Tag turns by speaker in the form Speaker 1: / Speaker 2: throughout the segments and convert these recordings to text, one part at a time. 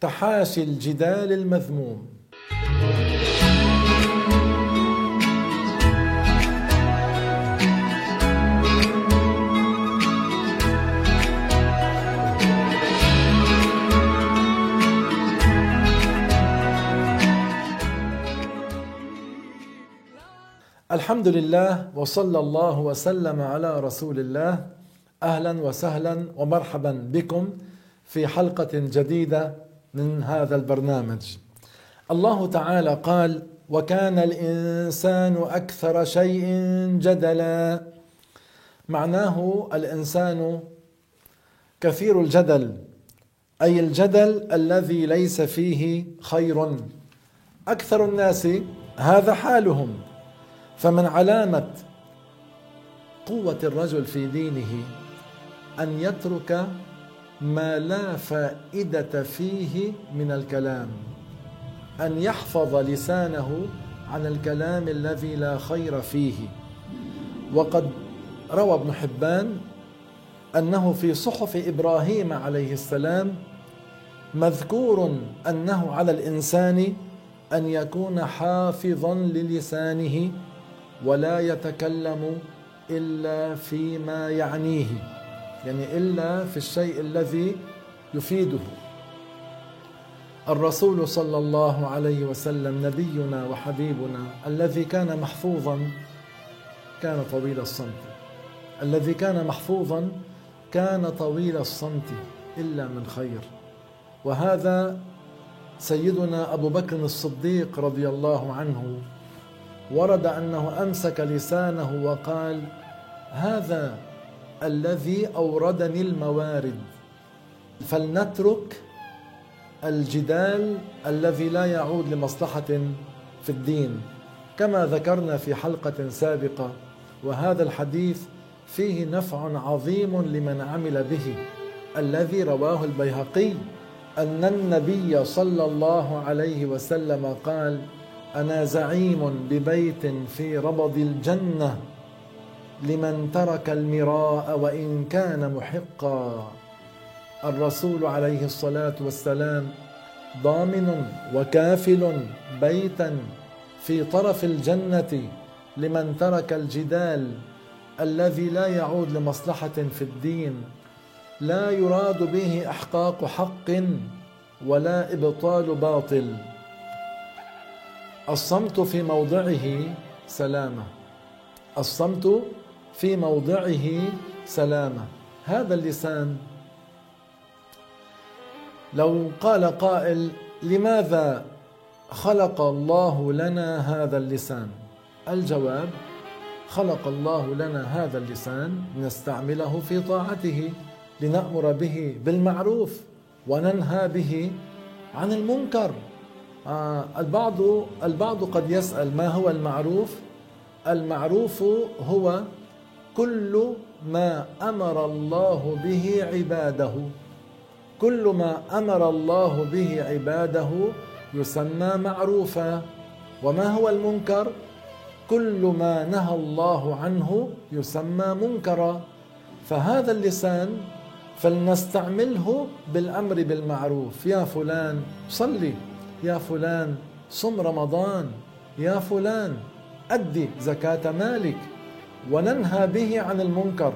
Speaker 1: تحاشي الجدال المذموم. الحمد لله وصلى الله وسلم على رسول الله أهلا وسهلا ومرحبا بكم في حلقه جديده من هذا البرنامج. الله تعالى قال: وكان الإنسان أكثر شيء جدلا. معناه الإنسان كثير الجدل أي الجدل الذي ليس فيه خير. أكثر الناس هذا حالهم فمن علامة قوة الرجل في دينه أن يترك ما لا فائدة فيه من الكلام. أن يحفظ لسانه عن الكلام الذي لا خير فيه. وقد روى ابن حبان أنه في صحف إبراهيم عليه السلام مذكور أنه على الإنسان أن يكون حافظا للسانه ولا يتكلم إلا فيما يعنيه. يعني إلا في الشيء الذي يفيده. الرسول صلى الله عليه وسلم نبينا وحبيبنا الذي كان محفوظا كان طويل الصمت. الذي كان محفوظا كان طويل الصمت إلا من خير. وهذا سيدنا أبو بكر الصديق رضي الله عنه ورد أنه أمسك لسانه وقال هذا الذي أوردني الموارد. فلنترك الجدال الذي لا يعود لمصلحة في الدين كما ذكرنا في حلقة سابقة وهذا الحديث فيه نفع عظيم لمن عمل به. الذي رواه البيهقي أن النبي صلى الله عليه وسلم قال أنا زعيم ببيت في ربض الجنة. لمن ترك المراء وإن كان محقا. الرسول عليه الصلاة والسلام ضامن وكافل بيتا في طرف الجنة لمن ترك الجدال الذي لا يعود لمصلحة في الدين لا يراد به إحقاق حق ولا إبطال باطل. الصمت في موضعه سلامة. الصمت في موضعه سلامة. هذا اللسان. لو قال قائل لماذا خلق الله لنا هذا اللسان؟ الجواب خلق الله لنا هذا اللسان نستعمله في طاعته لنأمر به بالمعروف وننهى به عن المنكر. آه البعض البعض قد يسأل ما هو المعروف؟ المعروف هو كل ما أمر الله به عباده. كل ما أمر الله به عباده يسمى معروفا. وما هو المنكر؟ كل ما نهى الله عنه يسمى منكرا. فهذا اللسان فلنستعمله بالأمر بالمعروف. يا فلان صلي. يا فلان صم رمضان. يا فلان أدي زكاة مالك. وننهى به عن المنكر.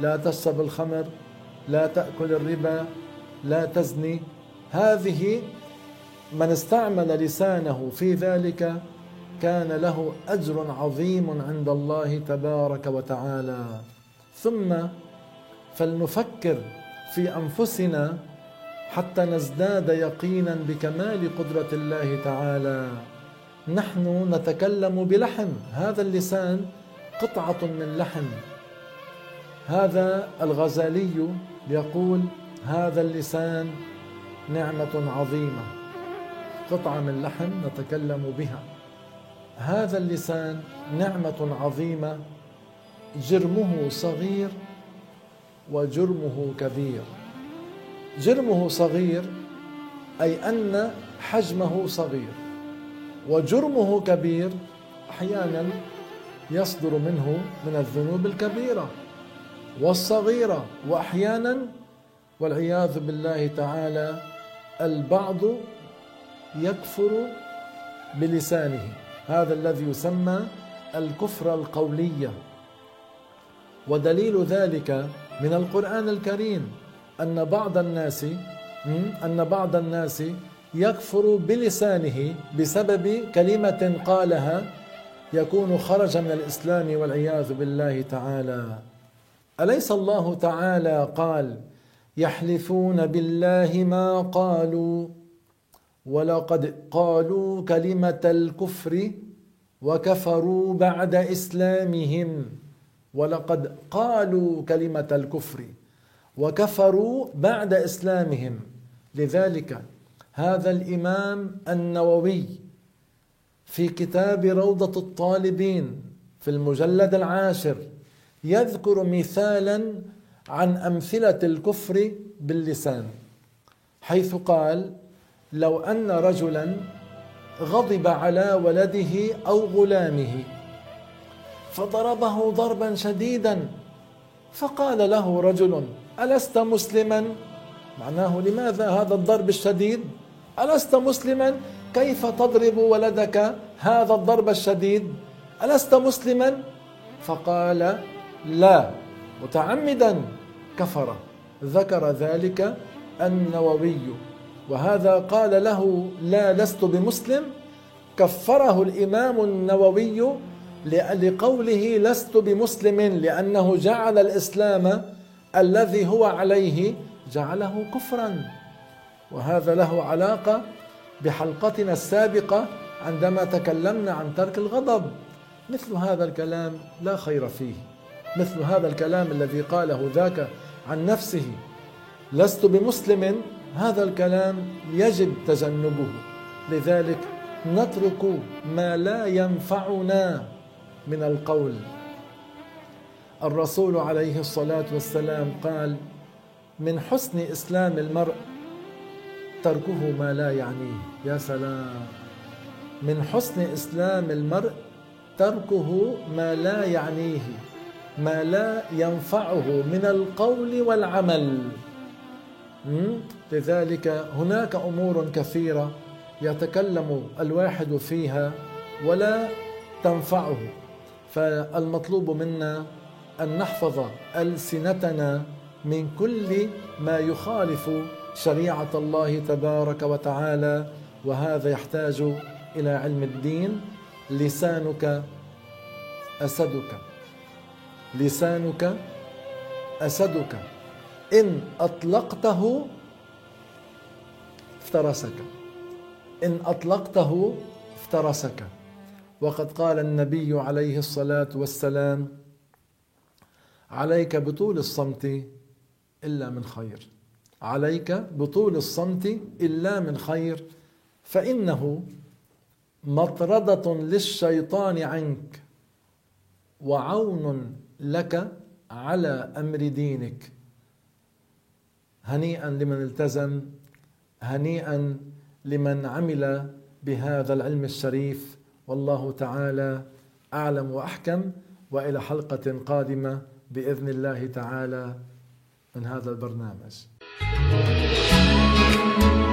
Speaker 1: لا تشرب الخمر لا تأكل الربا لا تزني. هذه من استعمل لسانه في ذلك كان له أجر عظيم عند الله تبارك وتعالى. ثم فلنفكر في أنفسنا حتى نزداد يقينا بكمال قدرة الله تعالى. نحن نتكلم بلحم هذا اللسان قطعة من لحم. هذا الغزالي يقول هذا اللسان نعمة عظيمة. قطعة من لحم نتكلم بها. هذا اللسان نعمة عظيمة. جرمه صغير وجرمه كبير. جرمه صغير أي أن حجمه صغير. وجرمه كبير أحيانا يصدر منه من الذنوب الكبيرة والصغيرة وأحيانا والعياذ بالله تعالى البعض يكفر بلسانه. هذا الذي يسمى الكفر القولية ودليل ذلك من القرآن الكريم أن بعض الناس أن بعض الناس يكفر بلسانه بسبب كلمة قالها يكون خرج من الإسلام والعياذ بالله تعالى. أليس الله تعالى قال يحلفون بالله ما قالوا؟ ولقد قالوا كلمة الكفر وكفروا بعد إسلامهم. ولقد قالوا كلمة الكفر وكفروا بعد إسلامهم. لذلك هذا الإمام النووي في كتاب روضة الطالبين في المجلد العاشر يذكر مثالا عن أمثلة الكفر باللسان حيث قال لو أن رجلا غضب على ولده أو غلامه فضربه ضربا شديدا فقال له رجل ألست مسلما؟ معناه لماذا هذا الضرب الشديد؟ ألست مسلما؟ كيف تضرب ولدك هذا الضرب الشديد؟ ألست مسلما؟ فقال لا. متعمدا. كفر. ذكر ذلك النووي. وهذا قال له لا لست بمسلم. كفره الإمام النووي لقوله لست بمسلم لأنه جعل الإسلام الذي هو عليه جعله كفرا. وهذا له علاقة بحلقتنا السابقة عندما تكلمنا عن ترك الغضب. مثل هذا الكلام لا خير فيه. مثل هذا الكلام الذي قاله ذاك عن نفسه. لست بمسلم هذا الكلام يجب تجنبه. لذلك نترك ما لا ينفعنا من القول. الرسول عليه الصلاة والسلام قال من حسن إسلام المرء تركه ما لا يعنيه يا سلام. من حسن إسلام المرء تركه ما لا يعنيه ما لا ينفعه من القول والعمل. لذلك هناك أمور كثيرة يتكلم الواحد فيها ولا تنفعه. فالمطلوب منا أن نحفظ ألسنتنا من كل ما يخالف شريعة الله تبارك وتعالى وهذا يحتاج إلى علم الدين. لسانك أسدك. لسانك أسدك. إن أطلقته افترسك. إن أطلقته افترسك. وقد قال النبي عليه الصلاة والسلام عليك بطول الصمت إلا من خير. عليك بطول الصمت إلا من خير فإنه مطردة للشيطان عنك وعون لك على أمر دينك هنيئا لمن التزم هنيئا لمن عمل بهذا العلم الشريف والله تعالى أعلم وأحكم وإلى حلقة قادمة بإذن الله تعالى من هذا البرنامج. Música